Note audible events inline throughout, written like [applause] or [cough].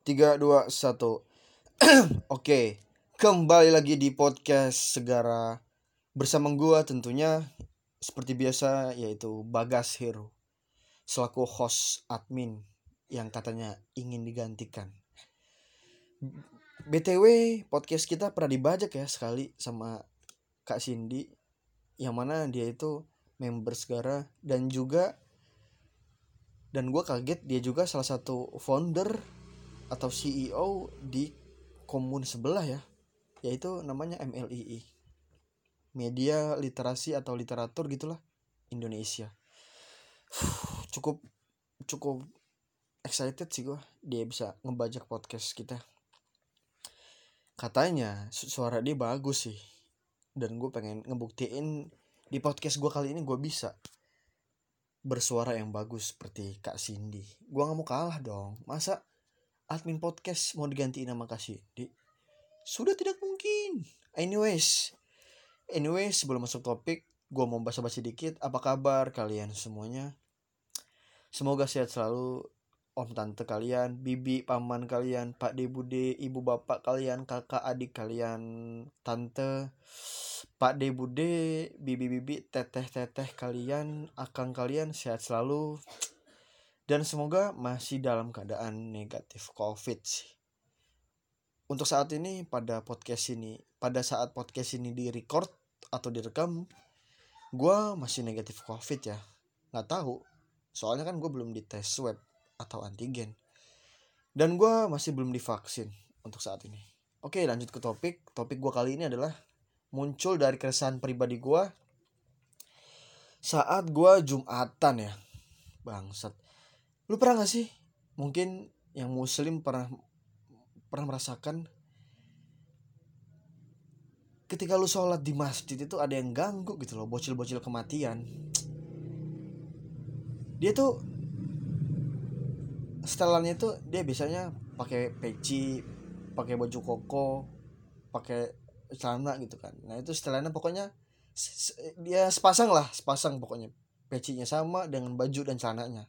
tiga dua satu [clears throat] Oke, kembali lagi di podcast Segara bersama gua tentunya seperti biasa yaitu Bagas Hero selaku host admin yang katanya ingin digantikan. BTW podcast kita pernah dibajak ya sekali sama Kak Cindy yang mana dia itu member Segara dan juga dan gue kaget dia juga salah satu founder atau CEO di komun sebelah ya yaitu namanya MLII media literasi atau literatur gitulah Indonesia cukup cukup excited sih gue dia bisa ngebajak podcast kita katanya suara dia bagus sih dan gue pengen ngebuktiin di podcast gue kali ini gue bisa bersuara yang bagus seperti Kak Cindy. Gue gak mau kalah dong. Masa admin podcast mau digantiin nama Kak Cindy? Sudah tidak mungkin. Anyways, anyways sebelum masuk topik, gue mau basa-basi dikit. Apa kabar kalian semuanya? Semoga sehat selalu om tante kalian, bibi, paman kalian, pak de bude, ibu bapak kalian, kakak adik kalian, tante, pak de bude, bibi bibi, teteh teteh kalian, akang kalian sehat selalu dan semoga masih dalam keadaan negatif covid sih. Untuk saat ini pada podcast ini, pada saat podcast ini di record atau direkam, gue masih negatif covid ya. Nggak tahu, soalnya kan gue belum dites swab atau antigen. Dan gue masih belum divaksin untuk saat ini. Oke lanjut ke topik. Topik gue kali ini adalah muncul dari keresahan pribadi gue saat gue jumatan ya. Bangsat. Lu pernah gak sih? Mungkin yang muslim pernah pernah merasakan ketika lu sholat di masjid itu ada yang ganggu gitu loh bocil-bocil kematian. Dia tuh setelannya tuh dia biasanya pakai peci pakai baju koko pakai celana gitu kan. Nah itu setelannya pokoknya dia sepasang lah sepasang pokoknya. Pecinya sama dengan baju dan celananya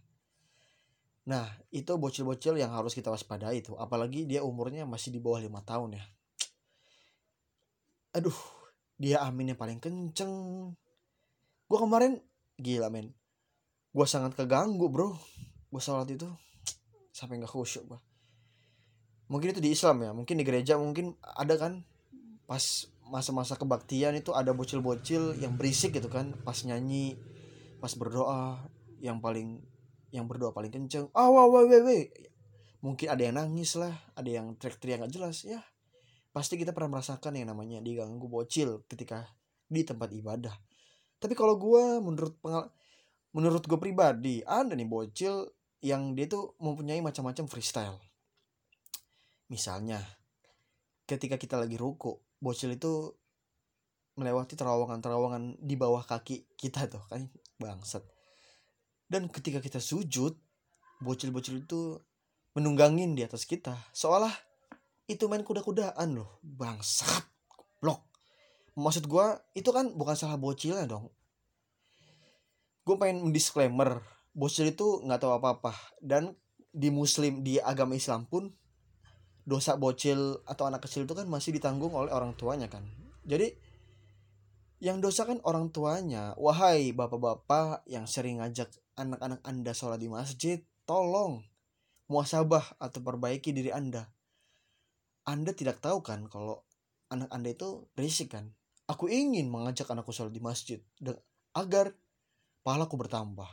nah itu bocil-bocil yang harus kita waspadai itu apalagi dia umurnya masih di bawah lima tahun ya. Aduh dia aminnya paling kenceng. Gue kemarin gila men. Gue sangat keganggu bro. Gue sholat itu [tsk] sampai nggak khusyuk gue mungkin itu di Islam ya mungkin di gereja mungkin ada kan pas masa-masa kebaktian itu ada bocil-bocil yang berisik gitu kan pas nyanyi pas berdoa yang paling yang berdoa paling kenceng. Ah wah wah wah mungkin ada yang nangis lah ada yang teriak-teriak nggak jelas ya. Pasti kita pernah merasakan yang namanya diganggu bocil ketika di tempat ibadah. Tapi kalau gue menurut pengal menurut gue pribadi ada nih bocil yang dia tuh mempunyai macam-macam freestyle. Misalnya ketika kita lagi ruku bocil itu melewati terowongan-terowongan di bawah kaki kita tuh kan. Bangsat dan ketika kita sujud bocil-bocil itu menunggangin di atas kita. Seolah itu main kuda-kudaan loh. Bangsat blok maksud gue itu kan bukan salah bocilnya dong. Gue pengen disclaimer bocil itu nggak tahu apa-apa. Dan di muslim di agama Islam pun dosa bocil atau anak kecil itu kan masih ditanggung oleh orang tuanya kan. Jadi yang dosa kan orang tuanya. Wahai bapak-bapak yang sering ngajak anak-anak anda sholat di masjid tolong muasabah atau perbaiki diri anda anda tidak tahu kan kalau anak Anda itu berisik kan? Aku ingin mengajak anakku sholat di masjid agar pahalaku bertambah.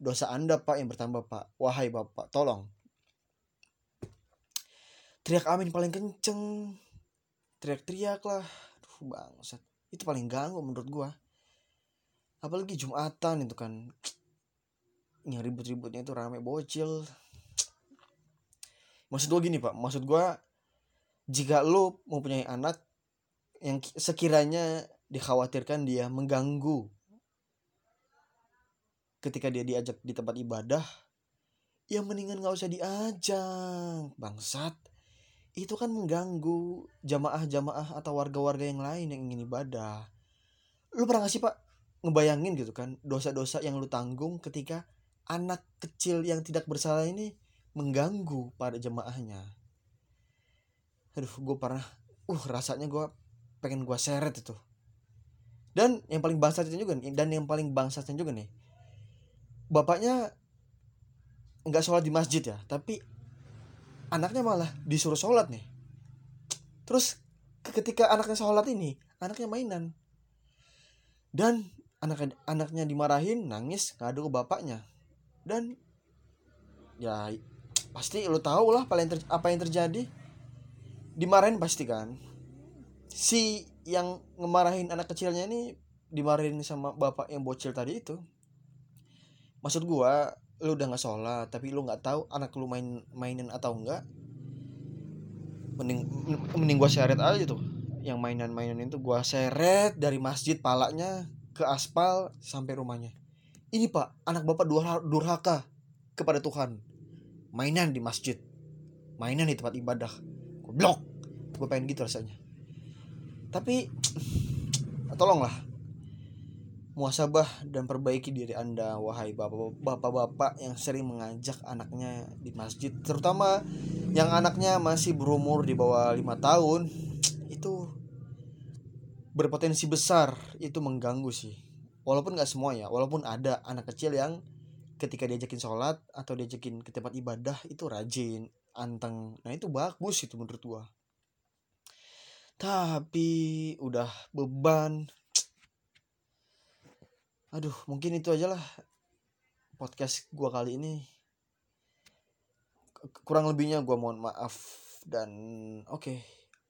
Dosa Anda Pak yang bertambah Pak. Wahai Bapak, tolong. Teriak amin paling kenceng. Teriak-teriak lah. Aduh bangsat. Itu paling ganggu menurut gua. Apalagi Jumatan itu kan. Yang ribut-ributnya itu rame bocil. Maksud gua gini Pak. Maksud gua jika lo mempunyai anak yang sekiranya dikhawatirkan dia mengganggu ketika dia diajak di tempat ibadah ya mendingan gak usah diajak bangsat itu kan mengganggu jamaah-jamaah atau warga-warga yang lain yang ingin ibadah lu pernah gak sih pak ngebayangin gitu kan dosa-dosa yang lu tanggung ketika anak kecil yang tidak bersalah ini mengganggu pada jemaahnya. Aduh gue pernah uh rasanya gue pengen gue seret itu. Dan yang paling bangsatnya juga nih dan yang paling bangsatnya juga nih bapaknya nggak sholat di masjid ya tapi anaknya malah disuruh sholat nih. Terus ketika anaknya sholat ini anaknya mainan. Dan anak anaknya dimarahin nangis ngadu ke bapaknya dan ya pasti lo tau lah paling ter, apa yang terjadi. Dimarahin pasti kan. Si yang ngemarahin anak kecilnya ini dimarahin sama bapak yang bocil tadi itu. Maksud gua lu udah nggak sholat tapi lu nggak tahu anak lu main mainin atau enggak mending mending gua seret aja tuh. Yang mainan-mainan itu gua seret dari masjid palanya ke aspal sampai rumahnya ini pak anak bapak durhaka kepada Tuhan. Mainan di masjid. Mainan di tempat ibadah. Blok gue pengen gitu rasanya. Tapi [tsk] tolonglah. Muasabah dan perbaiki diri anda wahai bapak-bapak yang sering mengajak anaknya di masjid terutama yang anaknya masih berumur di bawah lima tahun. [tsk] Itu berpotensi besar. Itu mengganggu sih walaupun nggak semua ya walaupun ada anak kecil yang ketika diajakin sholat atau diajakin ke tempat ibadah itu rajin anteng. Nah itu bagus itu menurut gua. Tapi udah beban. Aduh mungkin itu aja lah podcast gua kali ini. Kurang lebihnya gua mohon maaf dan oke okay,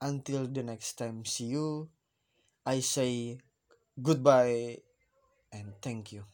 until the next time see you. I say goodbye and thank you